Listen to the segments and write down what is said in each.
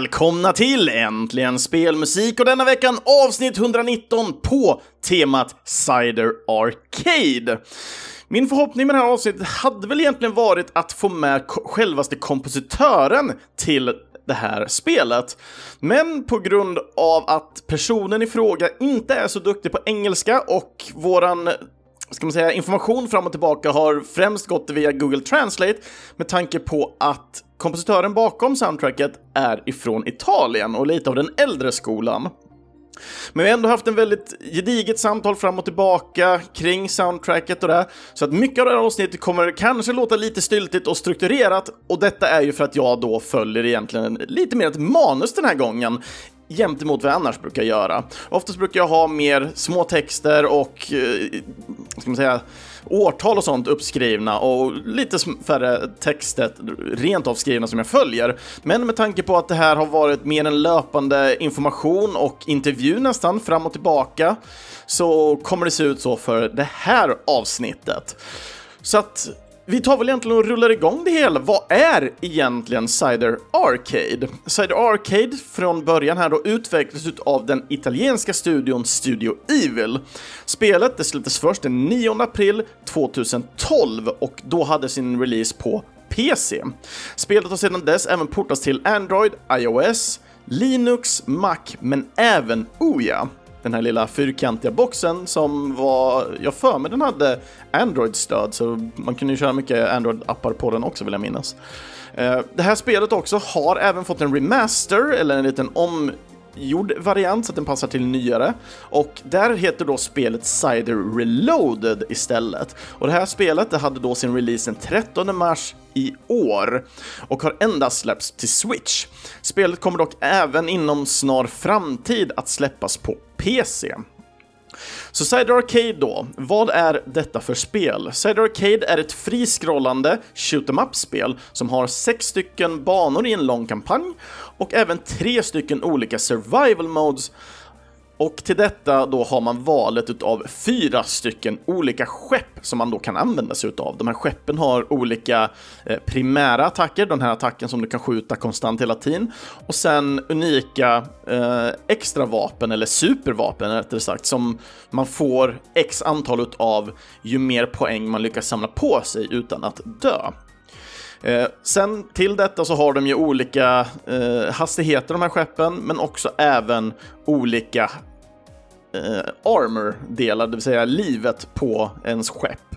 välkomna till Äntligen Spelmusik och denna veckan avsnitt 119 på temat Cider Arcade. Min förhoppning med det här avsnittet hade väl egentligen varit att få med självaste kompositören till det här spelet. Men på grund av att personen i fråga inte är så duktig på engelska och våran ska man säga, information fram och tillbaka har främst gått via Google Translate med tanke på att kompositören bakom soundtracket är ifrån Italien och lite av den äldre skolan. Men vi har ändå haft en väldigt gediget samtal fram och tillbaka kring soundtracket och det. Så att mycket av det här avsnittet kommer kanske låta lite styltigt och strukturerat och detta är ju för att jag då följer egentligen lite mer ett manus den här gången jämt emot vad jag annars brukar göra. Oftast brukar jag ha mer små texter och, eh, ska man säga, årtal och sånt uppskrivna och lite färre texter rent avskrivna som jag följer. Men med tanke på att det här har varit mer en löpande information och intervju nästan fram och tillbaka så kommer det se ut så för det här avsnittet. Så att vi tar väl egentligen och rullar igång det hela. Vad är egentligen Cider Arcade? Cider Arcade från början här då utvecklades av den italienska studion Studio Evil. Spelet det släpptes först den 9 april 2012 och då hade sin release på PC. Spelet har sedan dess även portats till Android, iOS, Linux, Mac men även Ouya den här lilla fyrkantiga boxen som var, jag för mig den hade Android-stöd, så man kunde ju köra mycket Android-appar på den också vill jag minnas. Eh, det här spelet också har även fått en remaster, eller en liten om gjord variant så att den passar till nyare. Och där heter då spelet Cider Reloaded istället. Och det här spelet det hade då sin release den 13 mars i år och har endast släppts till Switch. Spelet kommer dock även inom snar framtid att släppas på PC. Så Cider Arcade då, vad är detta för spel? Cider Arcade är ett friskrollande shoot em up-spel som har sex stycken banor i en lång kampanj och även tre stycken olika survival modes och till detta då har man valet utav fyra stycken olika skepp som man då kan använda sig utav. De här skeppen har olika eh, primära attacker, den här attacken som du kan skjuta konstant hela tiden, och sen unika eh, extra vapen eller supervapen rättare sagt som man får x antal utav ju mer poäng man lyckas samla på sig utan att dö. Eh, sen till detta så har de ju olika eh, hastigheter de här skeppen, men också även olika Eh, armor-delar, det vill säga livet på ens skepp.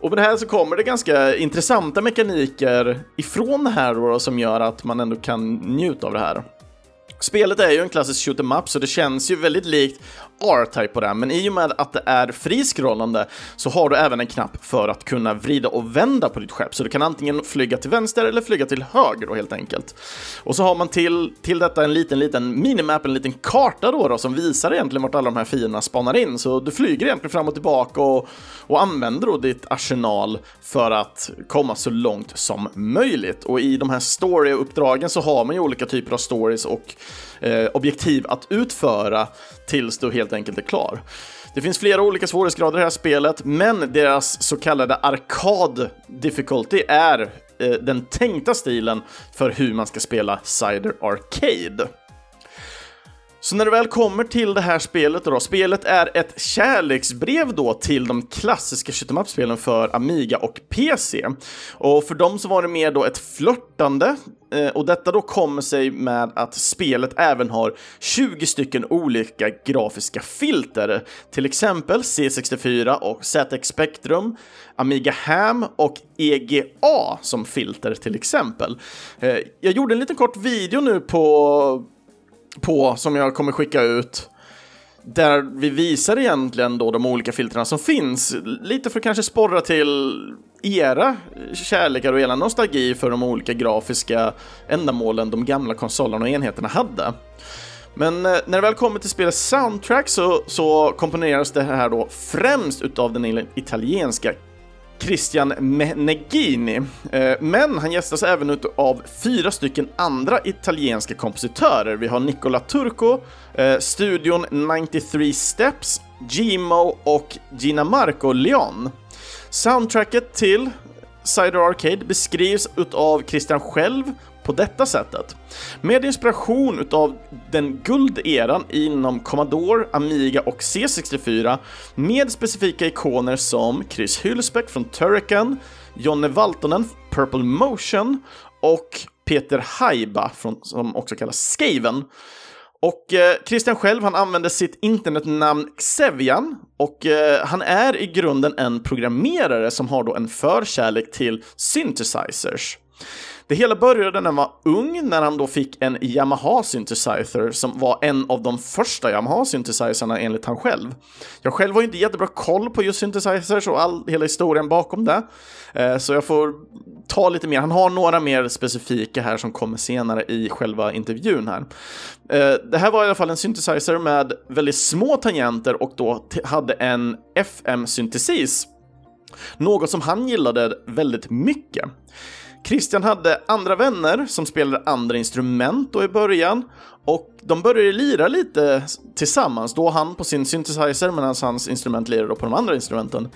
Och med det här så kommer det ganska intressanta mekaniker ifrån det här då, som gör att man ändå kan njuta av det här. Spelet är ju en klassisk shoot em up så det känns ju väldigt likt R-Type på det, men i och med att det är friskrollande så har du även en knapp för att kunna vrida och vända på ditt skepp, så du kan antingen flyga till vänster eller flyga till höger då helt enkelt. Och så har man till, till detta en liten, liten minimap, en liten karta då, då som visar egentligen vart alla de här fienderna spanar in, så du flyger egentligen fram och tillbaka och, och använder då ditt arsenal för att komma så långt som möjligt. Och i de här story-uppdragen så har man ju olika typer av stories och eh, objektiv att utföra tills du helt enkelt är klar. Det finns flera olika svårighetsgrader i det här spelet, men deras så kallade arkad difficulty är eh, den tänkta stilen för hur man ska spela Cider Arcade. Så när det väl kommer till det här spelet då, spelet är ett kärleksbrev då till de klassiska shoot'em up-spelen för Amiga och PC. Och för dem så var det mer då ett flörtande eh, och detta då kommer sig med att spelet även har 20 stycken olika grafiska filter, till exempel C64 och ZX Spectrum, Amiga Ham och EGA som filter till exempel. Eh, jag gjorde en liten kort video nu på på som jag kommer skicka ut. Där vi visar egentligen då de olika filtrerna som finns. Lite för att kanske sporra till era kärlekar och era nostalgi för de olika grafiska ändamålen de gamla konsolerna och enheterna hade. Men eh, när det väl kommer till spelets soundtrack så, så komponeras det här då främst utav den italienska Christian Meneghini. Eh, men han gästas även av fyra stycken andra italienska kompositörer. Vi har Nicola Turco, eh, studion 93 Steps, Gimo och Gina Marco Leon. Soundtracket till Cider Arcade beskrivs av Christian själv på detta sättet. Med inspiration utav den gulderan inom Commodore, Amiga och C64 med specifika ikoner som Chris Hylsbeck från Turrican, Jonne Valtonen, Purple Motion och Peter Haiba, från, som också kallas Skaven. Och eh, Christian själv, han använder sitt internetnamn Xevian och eh, han är i grunden en programmerare som har då en förkärlek till synthesizers. Det hela började när han var ung, när han då fick en Yamaha synthesizer som var en av de första Yamaha synthesizerna enligt han själv. Jag själv har ju inte jättebra koll på just synthesizers och all, hela historien bakom det, eh, så jag får ta lite mer. Han har några mer specifika här som kommer senare i själva intervjun här. Eh, det här var i alla fall en synthesizer med väldigt små tangenter och då hade en FM-syntesis. Något som han gillade väldigt mycket. Christian hade andra vänner som spelade andra instrument då i början och de började lira lite tillsammans, då han på sin synthesizer medan hans instrument lirade på de andra instrumenten.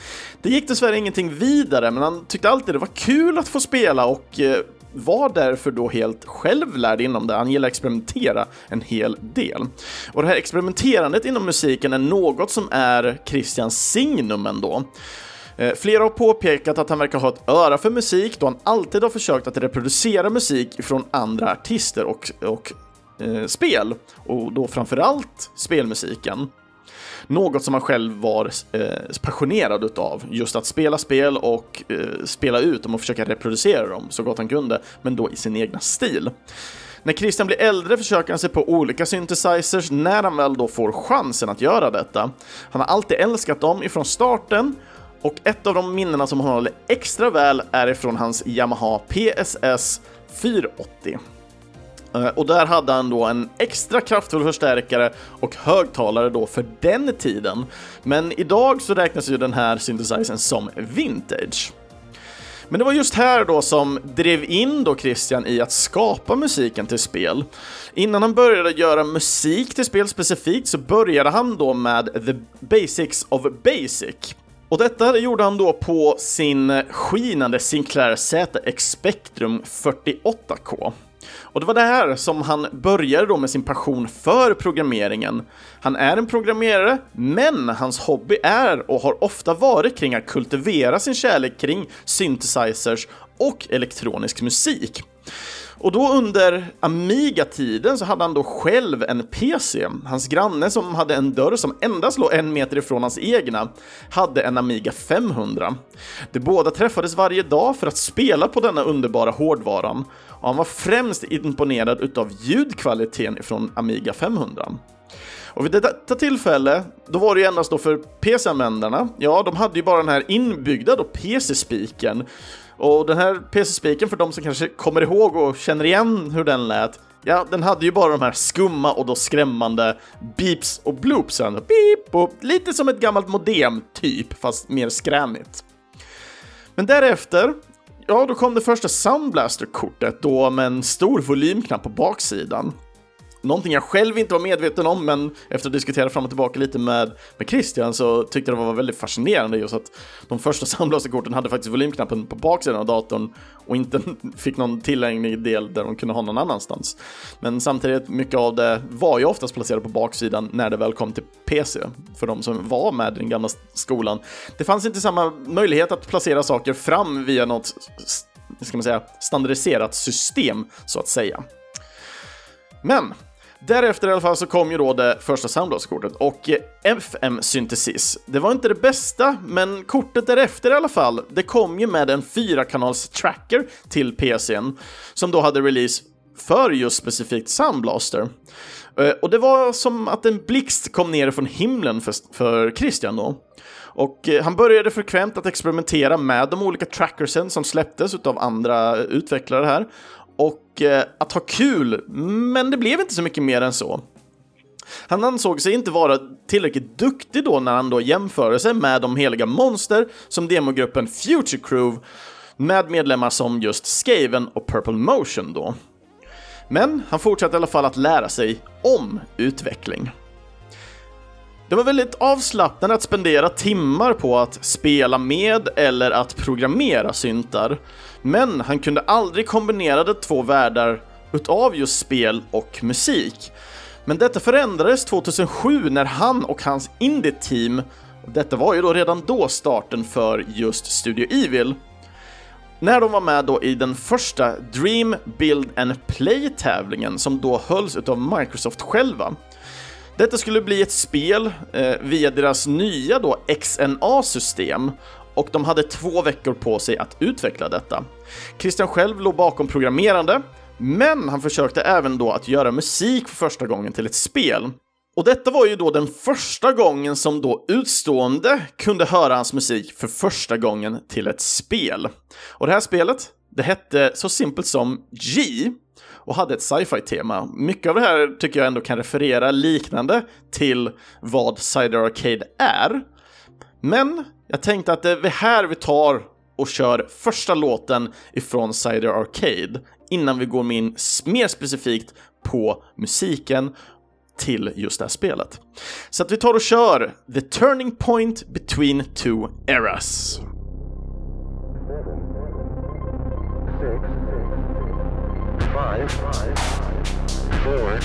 Det gick dessvärre ingenting vidare, men han tyckte alltid det var kul att få spela och eh, var därför då helt självlärd inom det. Han gillar att experimentera en hel del. Och det här experimenterandet inom musiken är något som är Christians signum ändå. Eh, flera har påpekat att han verkar ha ett öra för musik då han alltid har försökt att reproducera musik från andra artister och, och eh, spel, och då framförallt spelmusiken. Något som han själv var eh, passionerad utav, just att spela spel och eh, spela ut dem och försöka reproducera dem så gott han kunde, men då i sin egna stil. När Christian blir äldre försöker han sig på olika synthesizers när han väl då får chansen att göra detta. Han har alltid älskat dem ifrån starten och ett av de minnena som han håller extra väl är ifrån hans Yamaha PSS 480. Eh, och där hade han då en extra kraftfull förstärkare och högtalare då för den tiden. Men idag så räknas ju den här synthesizern som vintage. Men det var just här då som drev in då Christian i att skapa musiken till spel. Innan han började göra musik till spel specifikt så började han då med The Basics of Basic. Och detta gjorde han då på sin skinande Sinclair ZX Spectrum 48K. Och det var det här som han började då med sin passion för programmeringen. Han är en programmerare, men hans hobby är och har ofta varit kring att kultivera sin kärlek kring synthesizers och elektronisk musik. Och då under Amiga-tiden så hade han då själv en PC. Hans granne som hade en dörr som endast låg en meter ifrån hans egna hade en Amiga 500. De båda träffades varje dag för att spela på denna underbara hårdvaran och han var främst imponerad utav ljudkvaliteten ifrån Amiga 500. Och vid detta tillfälle, då var det ju endast då för PC-användarna. Ja, de hade ju bara den här inbyggda då PC-spiken och den här PC-spiken, för de som kanske kommer ihåg och känner igen hur den lät, ja, den hade ju bara de här skumma och då skrämmande beeps och bloopsen. Beep och lite som ett gammalt modem, typ, fast mer skränigt. Men därefter, ja, då kom det första Soundblaster-kortet då med en stor volymknapp på baksidan. Någonting jag själv inte var medveten om, men efter att diskutera fram och tillbaka lite med, med Christian så tyckte jag det var väldigt fascinerande just att de första soundblasterkorten hade faktiskt volymknappen på baksidan av datorn och inte fick någon tillgänglig del där de kunde ha någon annanstans. Men samtidigt, mycket av det var ju oftast placerat på baksidan när det väl kom till PC, för de som var med i den gamla skolan. Det fanns inte samma möjlighet att placera saker fram via något ska man säga, standardiserat system, så att säga. Men Därefter i alla fall så kom ju då det första soundbladskortet och eh, FM Synthesis. Det var inte det bästa, men kortet därefter i alla fall, det kom ju med en fyrakanals tracker till PCn som då hade release för just specifikt Soundblaster. Eh, och det var som att en blixt kom ner från himlen för, för Christian då. Och eh, han började frekvent att experimentera med de olika trackersen som släpptes av andra utvecklare här och eh, att ha kul, men det blev inte så mycket mer än så. Han ansåg sig inte vara tillräckligt duktig då när han då jämförde sig med de heliga monster som demogruppen Future Crew med medlemmar som just Skaven och Purple Motion då. Men han fortsatte i alla fall att lära sig om utveckling. Det var väldigt avslappnande att spendera timmar på att spela med eller att programmera syntar, men han kunde aldrig kombinera de två världar utav just spel och musik. Men detta förändrades 2007 när han och hans indie-team, detta var ju då redan då starten för just Studio Evil, när de var med då i den första Dream Build and Play-tävlingen som då hölls utav Microsoft själva. Detta skulle bli ett spel eh, via deras nya då XNA-system och de hade två veckor på sig att utveckla detta. Christian själv låg bakom programmerande, men han försökte även då att göra musik för första gången till ett spel. Och detta var ju då den första gången som då utstående kunde höra hans musik för första gången till ett spel. Och det här spelet, det hette så simpelt som G och hade ett sci-fi-tema. Mycket av det här tycker jag ändå kan referera liknande till vad Cider Arcade är. Men jag tänkte att det är här vi tar och kör första låten ifrån Cider Arcade innan vi går in mer specifikt på musiken till just det här spelet. Så att vi tar och kör The Turning Point Between Two Eras. Five, four,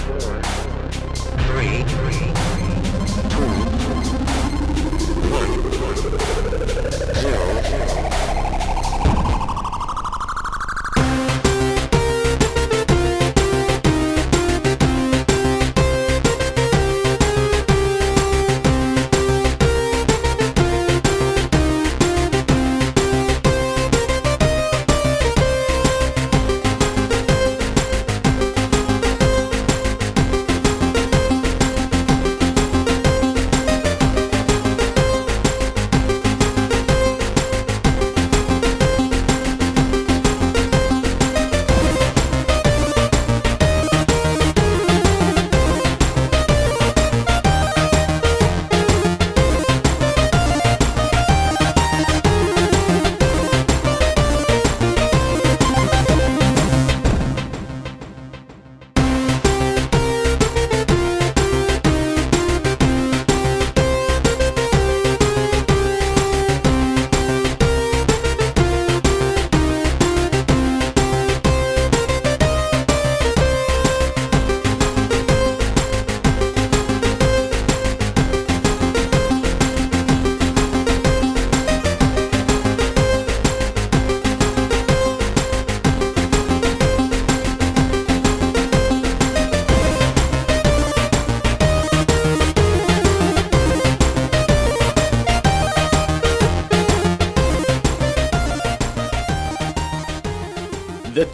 three, three one, zero.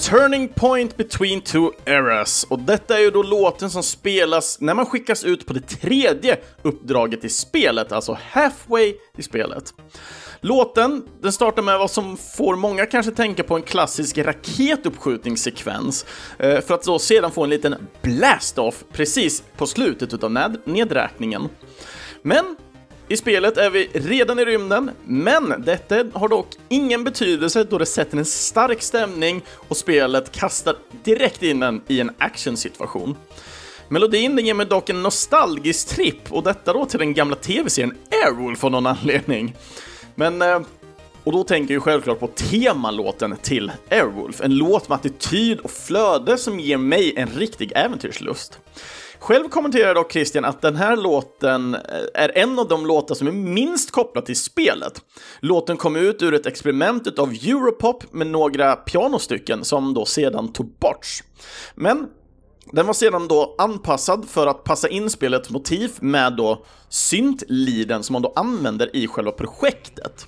Turning Point Between Two Eras. Och detta är ju då låten som spelas när man skickas ut på det tredje uppdraget i spelet, alltså halfway i spelet. Låten, den startar med vad som får många kanske tänka på en klassisk raketuppskjutningssekvens, eh, för att då sedan få en liten blast-off precis på slutet utav nedräkningen. Men i spelet är vi redan i rymden, men detta har dock ingen betydelse då det sätter en stark stämning och spelet kastar direkt in en i en actionsituation. Melodin ger mig dock en nostalgisk tripp och detta då till den gamla tv-serien Airwolf av någon anledning. Men eh, och då tänker jag självklart på temalåten till Airwolf, en låt med attityd och flöde som ger mig en riktig äventyrslust. Själv kommenterar dock Christian att den här låten eh, är en av de låtar som är minst kopplad till spelet. Låten kom ut ur ett experiment av Europop med några pianostycken som då sedan tog bort. Men den var sedan då anpassad för att passa in spelets motiv med då syntliden som man då använder i själva projektet.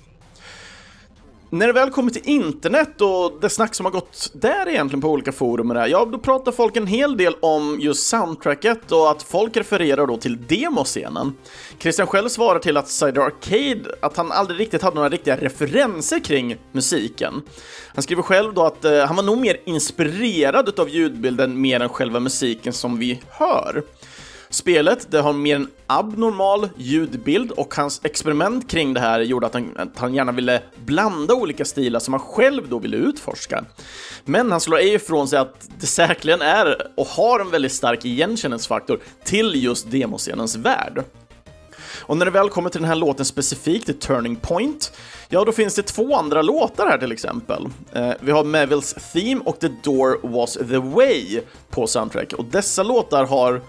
När det väl kommer till internet och det snack som har gått där egentligen på olika forum och där, ja, då pratar folk en hel del om just soundtracket och att folk refererar då till demoscenen. Christian själv svarar till att Cider Arcade, att han aldrig riktigt hade några riktiga referenser kring musiken. Han skriver själv då att eh, han var nog mer inspirerad av ljudbilden mer än själva musiken som vi hör. Spelet det har mer en abnormal ljudbild och hans experiment kring det här gjorde att han, att han gärna ville blanda olika stilar som han själv då ville utforska. Men han slår ej ifrån sig att det säkerligen är och har en väldigt stark igenkänningsfaktor till just demoscenens värld. Och när det väl kommer till den här låten specifikt, The Turning Point, ja då finns det två andra låtar här till exempel. Eh, vi har Mevils Theme och The Door Was The Way på soundtrack. Och dessa låtar har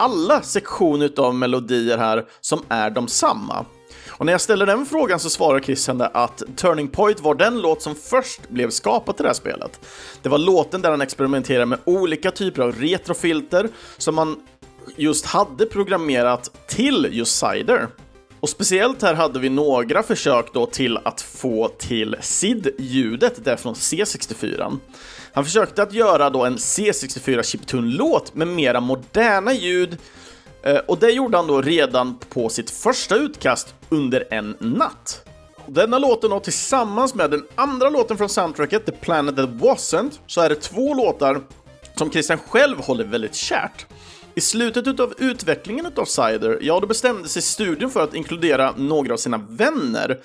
alla sektioner av melodier här som är de samma. Och när jag ställer den frågan så svarar Christian att Turning Point var den låt som först blev skapad till det här spelet. Det var låten där han experimenterade med olika typer av retrofilter som man just hade programmerat till just Cider. Och speciellt här hade vi några försök då till att få till SID-ljudet där från C64. Han försökte att göra då en C64 chiptune-låt med mera moderna ljud eh, och det gjorde han då redan på sitt första utkast under en natt. Denna låten och tillsammans med den andra låten från soundtracket, The Planet That Wasn't, så är det två låtar som Christian själv håller väldigt kärt. I slutet av utvecklingen av Cider, ja, då bestämde sig studion för att inkludera några av sina vänner.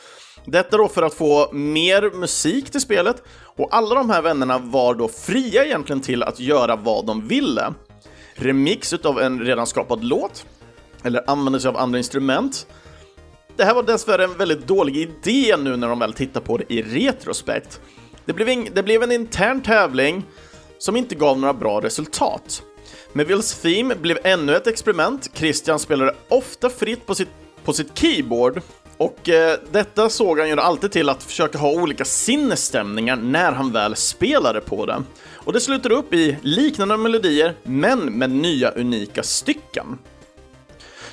Detta då för att få mer musik till spelet och alla de här vännerna var då fria egentligen till att göra vad de ville. Remix utav en redan skapad låt, eller använda sig av andra instrument. Det här var dessvärre en väldigt dålig idé nu när de väl tittar på det i retrospekt. Det blev, det blev en intern tävling som inte gav några bra resultat. Mevils Theme blev ännu ett experiment. Christian spelade ofta fritt på sitt, på sitt keyboard och eh, detta såg han ju alltid till att försöka ha olika sinnesstämningar när han väl spelade på det. Och det slutade upp i liknande melodier, men med nya unika stycken.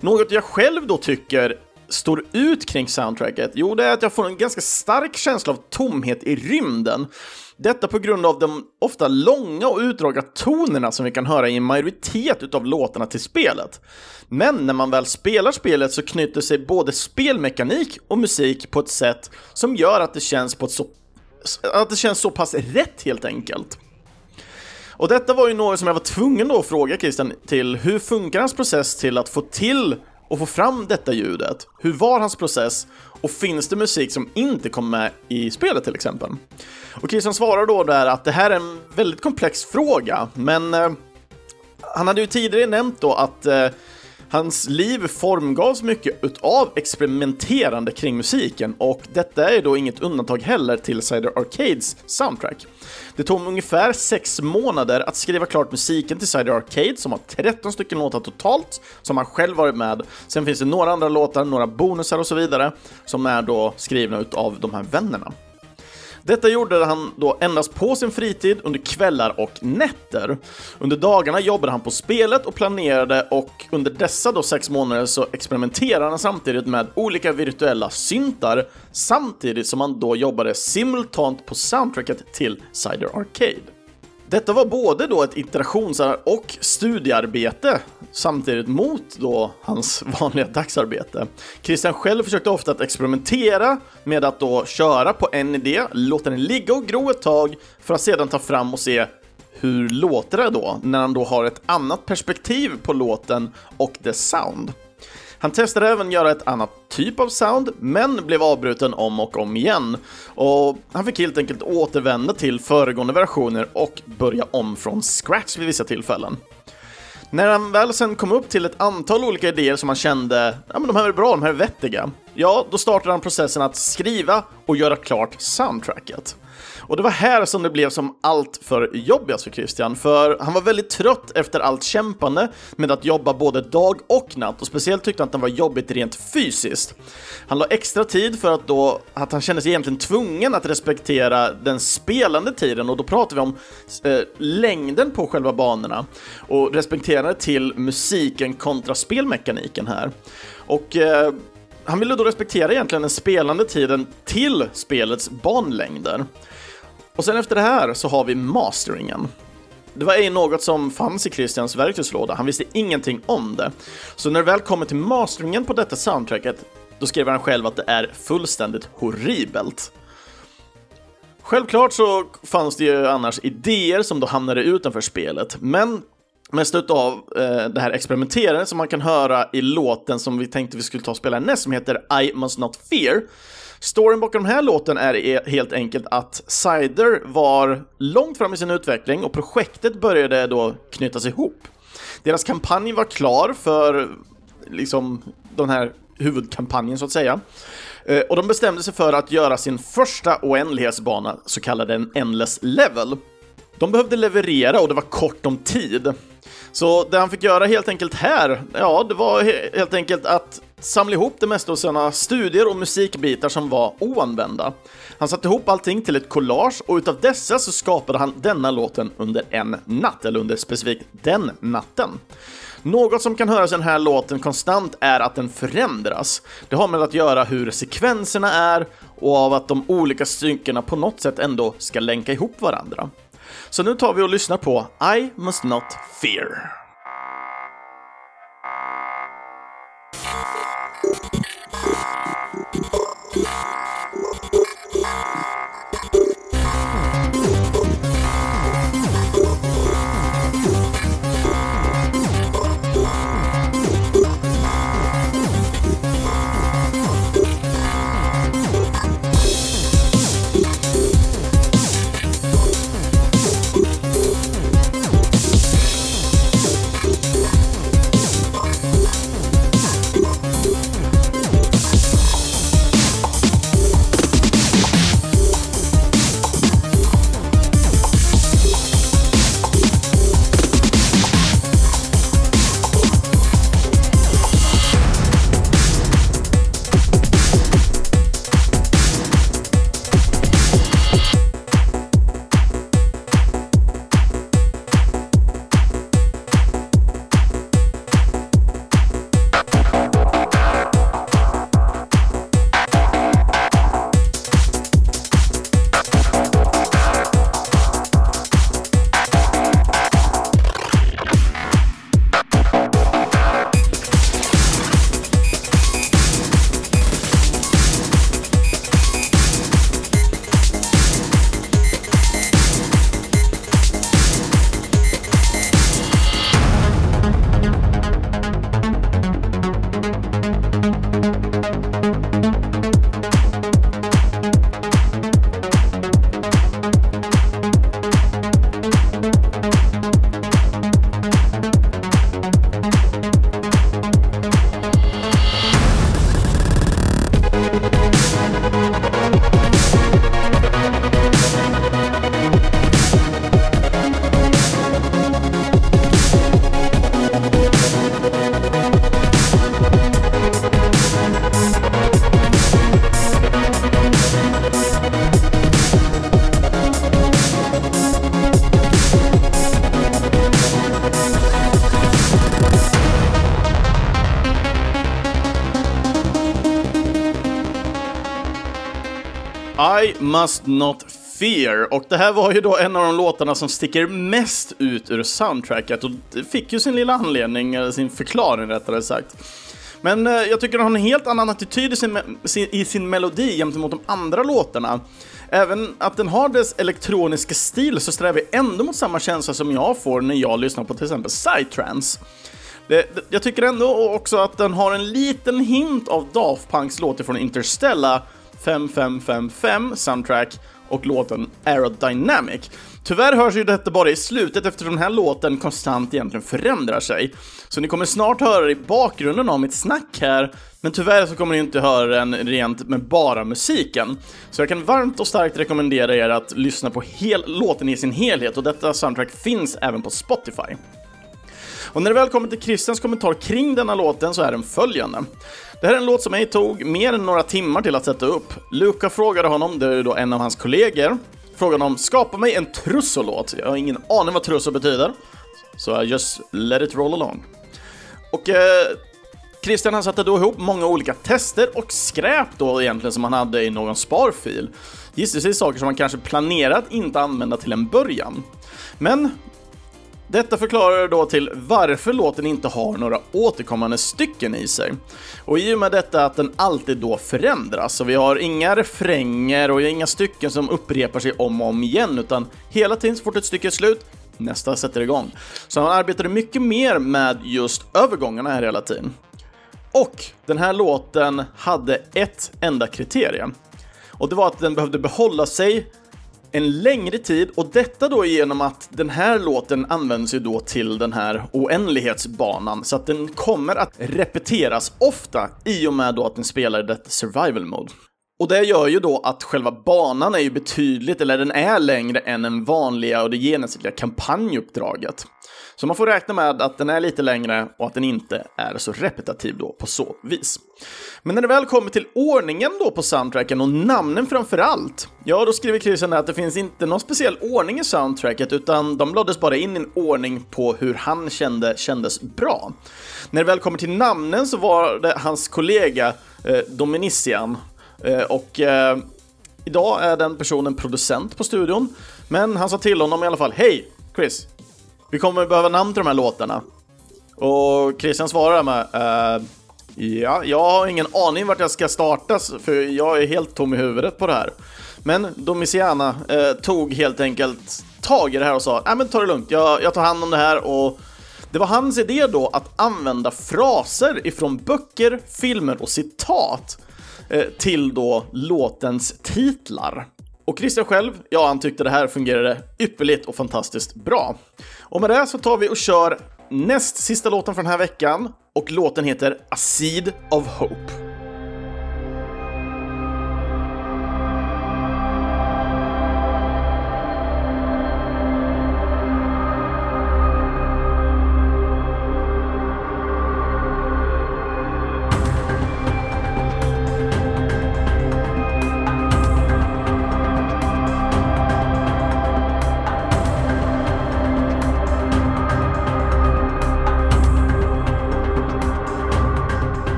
Något jag själv då tycker står ut kring soundtracket? Jo, det är att jag får en ganska stark känsla av tomhet i rymden. Detta på grund av de ofta långa och utdragna tonerna som vi kan höra i en majoritet av låtarna till spelet. Men när man väl spelar spelet så knyter sig både spelmekanik och musik på ett sätt som gör att det känns på ett så att det känns så pass rätt helt enkelt. Och detta var ju något som jag var tvungen då att fråga Christian till hur funkar hans process till att få till och få fram detta ljudet? Hur var hans process? Och finns det musik som inte kom med i spelet till exempel? Och Christian svarar då där att det här är en väldigt komplex fråga, men eh, han hade ju tidigare nämnt då att eh, Hans liv formgavs mycket utav experimenterande kring musiken och detta är då inget undantag heller till Cider Arcades soundtrack. Det tog ungefär sex månader att skriva klart musiken till Cider Arcade som har 13 stycken låtar totalt som han själv varit med. Sen finns det några andra låtar, några bonusar och så vidare som är då skrivna utav de här vännerna. Detta gjorde han då endast på sin fritid under kvällar och nätter. Under dagarna jobbade han på spelet och planerade och under dessa då sex månader så experimenterade han samtidigt med olika virtuella syntar samtidigt som han då jobbade simultant på soundtracket till Cider Arcade. Detta var både då ett iterations och studiearbete samtidigt mot då hans vanliga dagsarbete. Christian själv försökte ofta att experimentera med att då köra på en idé, låta den ligga och gro ett tag för att sedan ta fram och se hur låter det då när han då har ett annat perspektiv på låten och dess sound. Han testade även göra ett annat typ av sound, men blev avbruten om och om igen. Och han fick helt enkelt återvända till föregående versioner och börja om från scratch vid vissa tillfällen. När han väl sen kom upp till ett antal olika idéer som han kände, ja men de här är bra, de här är vettiga, ja, då startade han processen att skriva och göra klart soundtracket. Och det var här som det blev som allt för jobbigast för Christian, för han var väldigt trött efter allt kämpande med att jobba både dag och natt och speciellt tyckte han att det var jobbigt rent fysiskt. Han la extra tid för att då, att han kände sig egentligen tvungen att respektera den spelande tiden och då pratar vi om eh, längden på själva banorna och respekterade till musiken kontra spelmekaniken här. Och eh, han ville då respektera egentligen den spelande tiden till spelets banlängder. Och sen efter det här så har vi masteringen. Det var ej något som fanns i Christians verktygslåda, han visste ingenting om det. Så när det väl kommer till masteringen på detta soundtracket, då skriver han själv att det är fullständigt horribelt. Självklart så fanns det ju annars idéer som då hamnade utanför spelet, men mest utav eh, det här experimenterandet som man kan höra i låten som vi tänkte vi skulle ta och spela näst, som heter I must not fear, Storyn bakom den här låten är helt enkelt att Cider var långt fram i sin utveckling och projektet började då knytas ihop. Deras kampanj var klar för liksom den här huvudkampanjen så att säga. Eh, och de bestämde sig för att göra sin första oändlighetsbana, så kallade en Endless Level. De behövde leverera och det var kort om tid. Så det han fick göra helt enkelt här, ja, det var helt enkelt att samla ihop det mesta av sina studier och musikbitar som var oanvända. Han satte ihop allting till ett collage och utav dessa så skapade han denna låten under en natt, eller under specifikt den natten. Något som kan höras i den här låten konstant är att den förändras. Det har med att göra hur sekvenserna är och av att de olika styckena på något sätt ändå ska länka ihop varandra. Så nu tar vi och lyssnar på I must not fear. Must not fear. Och det här var ju då en av de låtarna som sticker mest ut ur soundtracket och det fick ju sin lilla anledning, eller sin förklaring rättare sagt. Men eh, jag tycker den har en helt annan attityd i sin, i sin melodi gentemot de andra låtarna. Även att den har dess elektroniska stil så strävar vi ändå mot samma känsla som jag får när jag lyssnar på till exempel Psytrance. Det, det, jag tycker ändå också att den har en liten hint av Daft Punks låt från Interstellar 5555 soundtrack och låten Aerodynamic. Tyvärr hörs ju detta bara i slutet eftersom den här låten konstant egentligen förändrar sig. Så ni kommer snart höra det i bakgrunden av mitt snack här, men tyvärr så kommer ni inte höra den rent med bara musiken. Så jag kan varmt och starkt rekommendera er att lyssna på hel låten i sin helhet och detta soundtrack finns även på Spotify. Och när det väl kommer till Christians kommentar kring denna låten så är den följande. Det här är en låt som mig tog mer än några timmar till att sätta upp. Luca frågade honom, det är då en av hans kollegor, frågade om skapa mig en trusso-låt. Jag har ingen aning vad trusso betyder, så I just let it roll along. Och eh, Christian han satte då ihop många olika tester och skräp då egentligen som han hade i någon sparfil. Gissningsvis saker som han kanske planerat inte använda till en början. Men detta förklarar då till varför låten inte har några återkommande stycken i sig. Och i och med detta att den alltid då förändras, så vi har inga refränger och inga stycken som upprepar sig om och om igen, utan hela tiden så fort ett stycke är slut, nästa sätter igång. Så han arbetade mycket mer med just övergångarna här hela tiden. Och den här låten hade ett enda kriterium. Och det var att den behövde behålla sig en längre tid och detta då genom att den här låten används ju då till den här oändlighetsbanan så att den kommer att repeteras ofta i och med då att den spelar i detta survival mode. Och det gör ju då att själva banan är ju betydligt, eller den är längre än den vanliga och det genomsnittliga kampanjuppdraget. Så man får räkna med att den är lite längre och att den inte är så repetitiv då på så vis. Men när det väl kommer till ordningen då på soundtracken och namnen framför allt, ja då skriver Christian att det finns inte någon speciell ordning i soundtracket utan de lades bara in i en ordning på hur han kände kändes bra. När det väl kommer till namnen så var det hans kollega eh, Dominician Eh, och eh, idag är den personen producent på studion, men han sa till honom i alla fall, hej Chris, vi kommer behöva namn till de här låtarna. Och Christian svarar med, eh, ja, jag har ingen aning vart jag ska starta för jag är helt tom i huvudet på det här. Men Domiciana eh, tog helt enkelt tag i det här och sa, nej men ta det lugnt, jag, jag tar hand om det här. Och det var hans idé då att använda fraser ifrån böcker, filmer och citat. eh, Eh, till då låtens titlar. Och Christian själv, ja, han tyckte det här fungerade ypperligt och fantastiskt bra. Och med det så tar vi och kör näst sista låten för den här veckan och låten heter A Seed of Hope.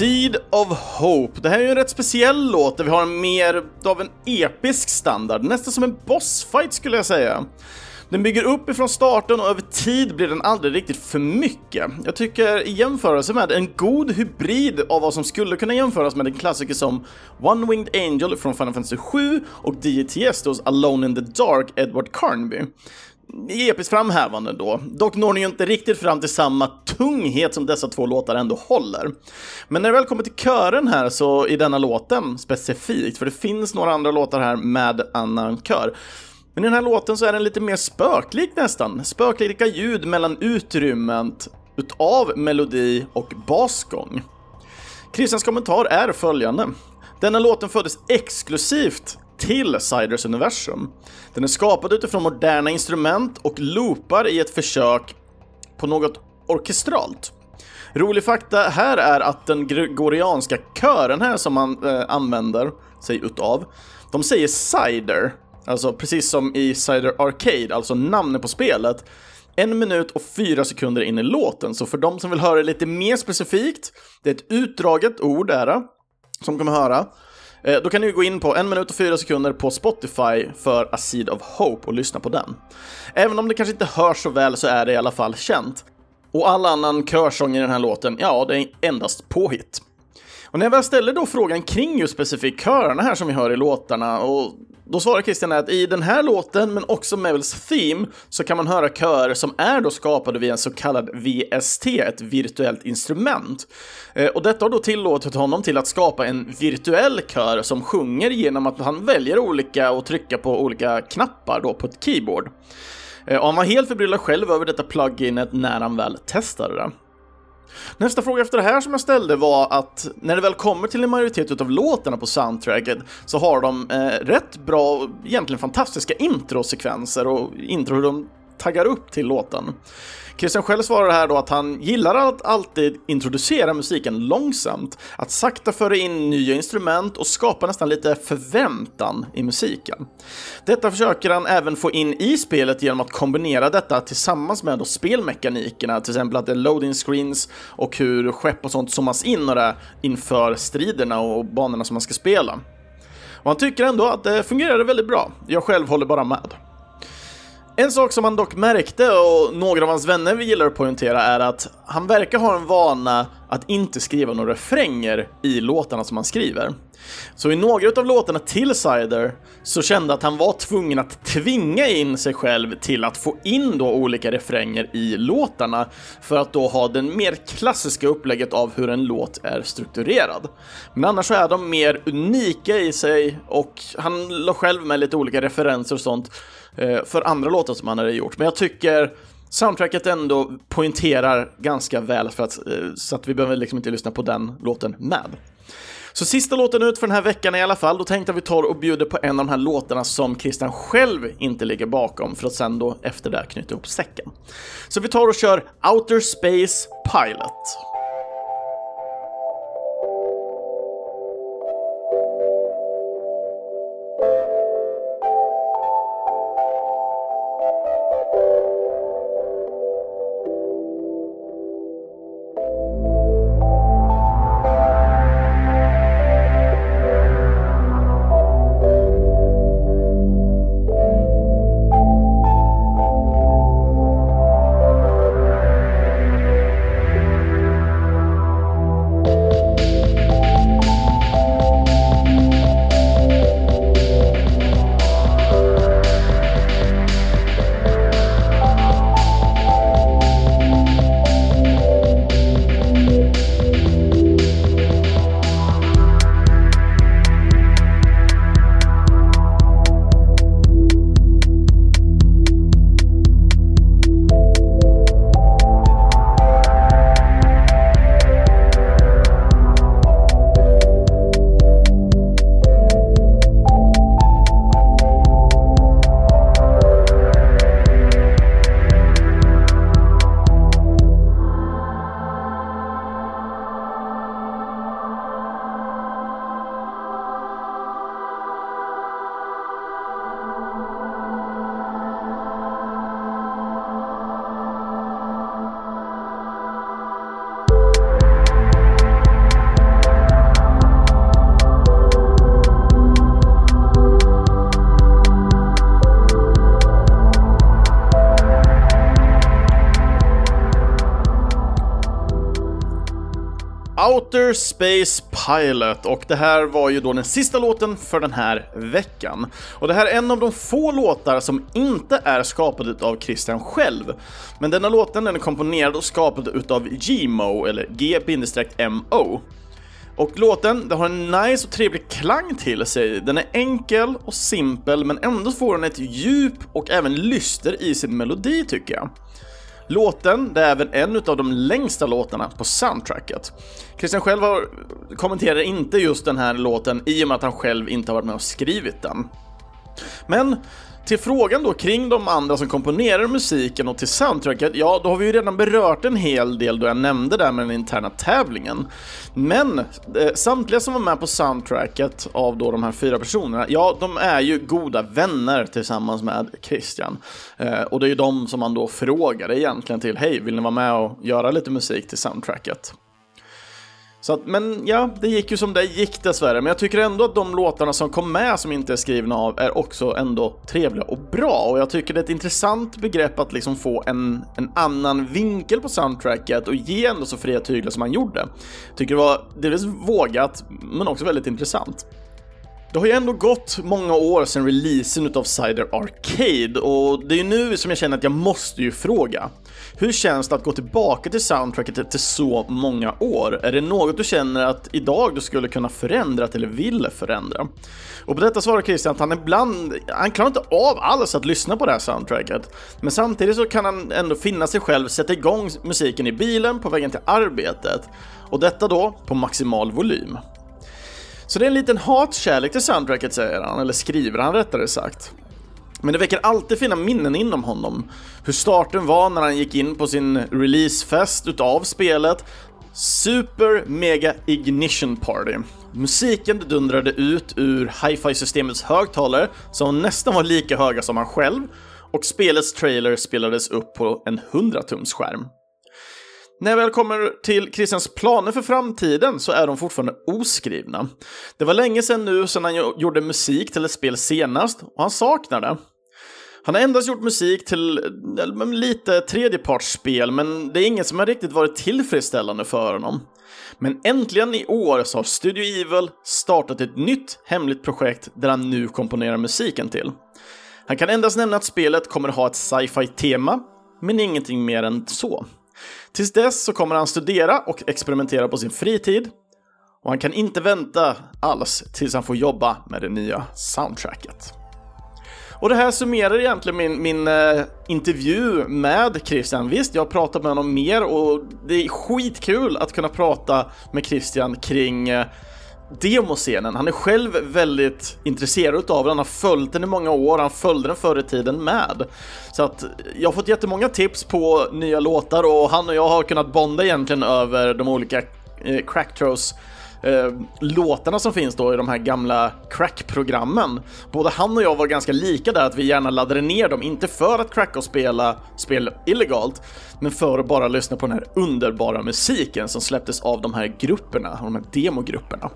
Seed of Hope. Det här är ju en rätt speciell låt där vi har mer av en episk standard, nästan som en bossfight skulle jag säga. Den bygger upp ifrån starten och över tid blir den aldrig riktigt för mycket. Jag tycker i jämförelse med en god hybrid av vad som skulle kunna jämföras med en klassiker som One Winged Angel från Final Fantasy 7 och DTS Alone in the Dark, Edward Carnby episkt framhävande då. Dock når den ju inte riktigt fram till samma tunghet som dessa två låtar ändå håller. Men när det väl kommer till kören här så i denna låten specifikt, för det finns några andra låtar här med annan kör. Men i den här låten så är den lite mer spöklik nästan. Spöklika ljud mellan utrymmet utav melodi och basgång. Christians kommentar är följande. Denna låten föddes exklusivt till Siders universum. Den är skapad utifrån moderna instrument och loopar i ett försök på något orkestralt. Rolig fakta här är att den gregorianska kören här som man eh, använder sig utav, de säger Cider, alltså precis som i Cider Arcade, alltså namnet på spelet, en minut och fyra sekunder in i låten. Så för de som vill höra det lite mer specifikt, det är ett utdraget ord där, som kommer höra. Eh, då kan ni gå in på en minut och fyra sekunder på Spotify för A Seed of Hope och lyssna på den. Även om det kanske inte hörs så väl så är det i alla fall känt. Och all annan körsång i den här låten, ja, det är endast påhitt. Och när jag väl ställer då frågan kring just specifikt körerna här som vi hör i låtarna och då svarar Christian att i den här låten, men också Mevels Theme, så kan man höra körer som är då skapade via en så kallad VST, ett virtuellt instrument. Eh, och detta har då tillåtit honom till att skapa en virtuell kör som sjunger genom att han väljer olika och trycka på olika knappar då på ett keyboard. Eh, och han var helt förbryllad själv över detta pluginet när han väl testade det. Nästa fråga efter det här som jag ställde var att när det väl kommer till en majoritet av låtarna på soundtracket så har de eh, rätt bra, egentligen fantastiska introsekvenser och intro hur de taggar upp till låten. Christian själv svarar här då att han gillar att alltid introducera musiken långsamt, att sakta föra in nya instrument och skapa nästan lite förväntan i musiken. Detta försöker han även få in i spelet genom att kombinera detta tillsammans med då spelmekanikerna, till exempel att det är loading screens och hur skepp och sånt zoomas in och det inför striderna och banorna som man ska spela. Och han tycker ändå att det fungerade väldigt bra. Jag själv håller bara med. En sak som han dock märkte och några av hans vänner vi gillar att poängtera är att han verkar ha en vana att inte skriva några refränger i låtarna som han skriver. Så i några av låtarna till Cider så kände att han var tvungen att tvinga in sig själv till att få in då olika refränger i låtarna för att då ha den mer klassiska upplägget av hur en låt är strukturerad. Men annars så är de mer unika i sig och han la själv med lite olika referenser och sånt eh, för andra låtar som han hade gjort. Men jag tycker soundtracket ändå poängterar ganska väl för att, eh, så att vi behöver liksom inte lyssna på den låten med. Så sista låten ut för den här veckan i alla fall, då tänkte jag att vi tar och bjuder på en av de här låtarna som Christian själv inte ligger bakom för att sen då efter det knyta ihop säcken. Så vi tar och kör Outer Space Pilot. Mr Space Pilot och det här var ju då den sista låten för den här veckan. Och det här är en av de få låtar som inte är skapade av Christian själv. Men denna låten den är komponerad och skapad utav Gmo, eller G-MO. Och låten den har en nice och trevlig klang till sig. Den är enkel och simpel men ändå får den ett djup och även lyster i sin melodi tycker jag. Låten, det är även en av de längsta låtarna på soundtracket. Christian själv har, kommenterar inte just den här låten i och med att han själv inte har varit med och skrivit den. Men till frågan då kring de andra som komponerar musiken och till soundtracket, ja, då har vi ju redan berört en hel del då jag nämnde det med den interna tävlingen. Men eh, samtliga som var med på soundtracket av då de här fyra personerna, ja, de är ju goda vänner tillsammans med Christian. Eh, och det är ju de som man då frågade egentligen till, hej, vill ni vara med och göra lite musik till soundtracket? Så att, men ja, det gick ju som det gick dessvärre. Men jag tycker ändå att de låtarna som kom med som inte är skrivna av är också ändå trevliga och bra. Och jag tycker det är ett intressant begrepp att liksom få en, en annan vinkel på soundtracket och ge ändå så fria tyglar som han gjorde. Tycker det var delvis vågat, men också väldigt intressant. Det har ju ändå gått många år sedan releasen utav Cider Arcade och det är ju nu som jag känner att jag måste ju fråga. Hur känns det att gå tillbaka till soundtracket efter så många år? Är det något du känner att idag du skulle kunna förändra eller vill förändra? Och på detta svarar Christian att han ibland, han klarar inte av alls att lyssna på det här soundtracket. Men samtidigt så kan han ändå finna sig själv sätta igång musiken i bilen på vägen till arbetet. Och detta då på maximal volym. Så det är en liten hatkärlek till soundtracket säger han, eller skriver han rättare sagt. Men det väcker alltid fina minnen inom honom. Hur starten var när han gick in på sin releasefest utav spelet. Super Mega Ignition Party. Musiken dundrade ut ur hi-fi-systemets högtalare som nästan var lika höga som han själv och spelets trailer spelades upp på en 100-tums skärm. När jag väl kommer till Christians planer för framtiden så är de fortfarande oskrivna. Det var länge sedan nu sedan han gjorde musik till ett spel senast och han saknar det. Han har endast gjort musik till lite tredjepartsspel, men det är inget som har riktigt varit tillfredsställande för honom. Men äntligen i år så har Studio Evil startat ett nytt hemligt projekt där han nu komponerar musiken till. Han kan endast nämna att spelet kommer ha ett sci-fi tema, men ingenting mer än så. Tills dess så kommer han studera och experimentera på sin fritid och han kan inte vänta alls tills han får jobba med det nya soundtracket. Och det här summerar egentligen min, min eh, intervju med Christian. Visst, jag har pratat med honom mer och det är skitkul att kunna prata med Christian kring eh, demoscenen. Han är själv väldigt intresserad av den, han har följt den i många år, han följde den förr i tiden med. Så att jag har fått jättemånga tips på nya låtar och han och jag har kunnat bonda egentligen över de olika eh, Cracktros eh, låtarna som finns då i de här gamla crack-programmen. Både han och jag var ganska lika där att vi gärna laddade ner dem, inte för att cracka och spela spel illegalt, men för att bara lyssna på den här underbara musiken som släpptes av de här grupperna, de här demogrupperna.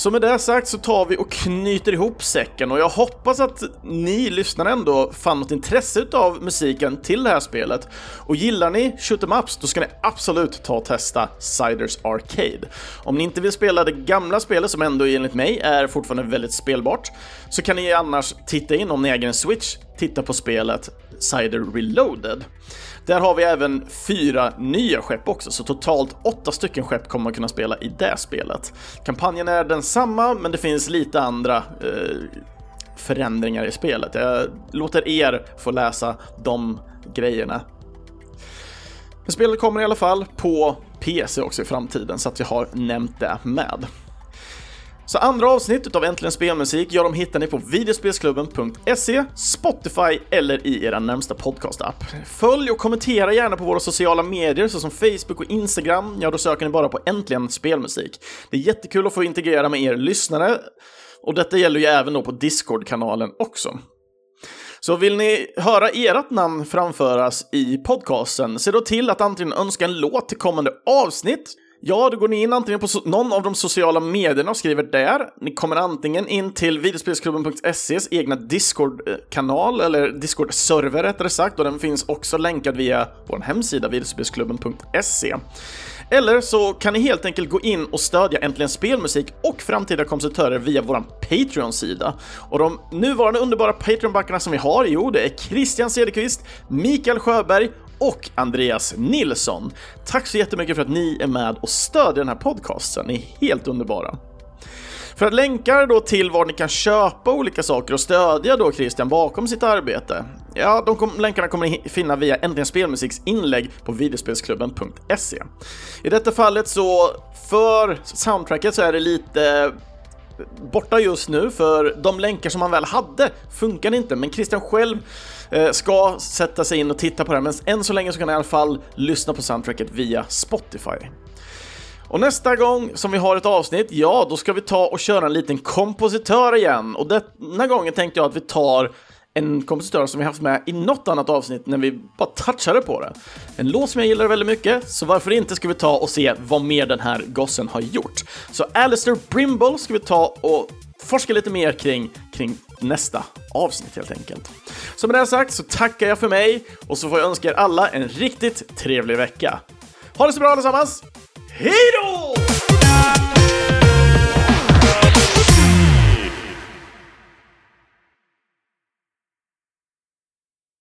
Så med det sagt så tar vi och knyter ihop säcken och jag hoppas att ni lyssnare ändå fann något intresse av musiken till det här spelet. Och gillar ni shoot em ups då ska ni absolut ta och testa Ciders Arcade. Om ni inte vill spela det gamla spelet som ändå enligt mig är fortfarande väldigt spelbart så kan ni annars titta in om ni äger en Switch, titta på spelet Cider Reloaded. Där har vi även fyra nya skepp också, så totalt åtta stycken skepp kommer man kunna spela i det spelet. Kampanjen är densamma, men det finns lite andra eh, förändringar i spelet. Jag låter er få läsa de grejerna. Men spelet kommer i alla fall på PC också i framtiden, så att jag har nämnt det med. Så andra avsnitt av Äntligen Spelmusik, ja, de hittar ni på videospelsklubben.se, Spotify eller i era närmsta podcastapp. Följ och kommentera gärna på våra sociala medier såsom Facebook och Instagram. Ja, då söker ni bara på Äntligen Spelmusik. Det är jättekul att få integrera med er lyssnare och detta gäller ju även då på Discord-kanalen också. Så vill ni höra ert namn framföras i podcasten, se då till att antingen önska en låt till kommande avsnitt Ja, då går ni in antingen på någon av de sociala medierna och skriver där. Ni kommer antingen in till videospelsklubben.ses egna Discord-kanal, eller Discord-server rättare sagt, och den finns också länkad via vår hemsida videospelsklubben.se. Eller så kan ni helt enkelt gå in och stödja Äntligen Spelmusik och framtida kompositörer via vår Patreon-sida. Och de nuvarande underbara Patreon-backarna som vi har, jo, det är Christian Cederqvist, Mikael Sjöberg och Andreas Nilsson. Tack så jättemycket för att ni är med och stödjer den här podcasten. Ni är helt underbara. För att länka då till var ni kan köpa olika saker och stödja då Christian bakom sitt arbete, ja, de kom, länkarna kommer ni finna via Äntligen Spelmusiks inlägg på videospelsklubben.se. I detta fallet så, för soundtracket så är det lite borta just nu, för de länkar som han väl hade funkar inte, men Christian själv Eh, ska sätta sig in och titta på det, men än så länge så kan ni i alla fall lyssna på soundtracket via Spotify. Och nästa gång som vi har ett avsnitt, ja, då ska vi ta och köra en liten kompositör igen. Och denna gången tänkte jag att vi tar en kompositör som vi haft med i något annat avsnitt när vi bara touchade på det. En låt som jag gillar väldigt mycket, så varför inte ska vi ta och se vad mer den här gossen har gjort. Så Alistair Brimble ska vi ta och forska lite mer kring, kring nästa avsnitt helt enkelt. Så med det sagt så tackar jag för mig och så får jag önska er alla en riktigt trevlig vecka. Ha det så bra allesammans! Hej då!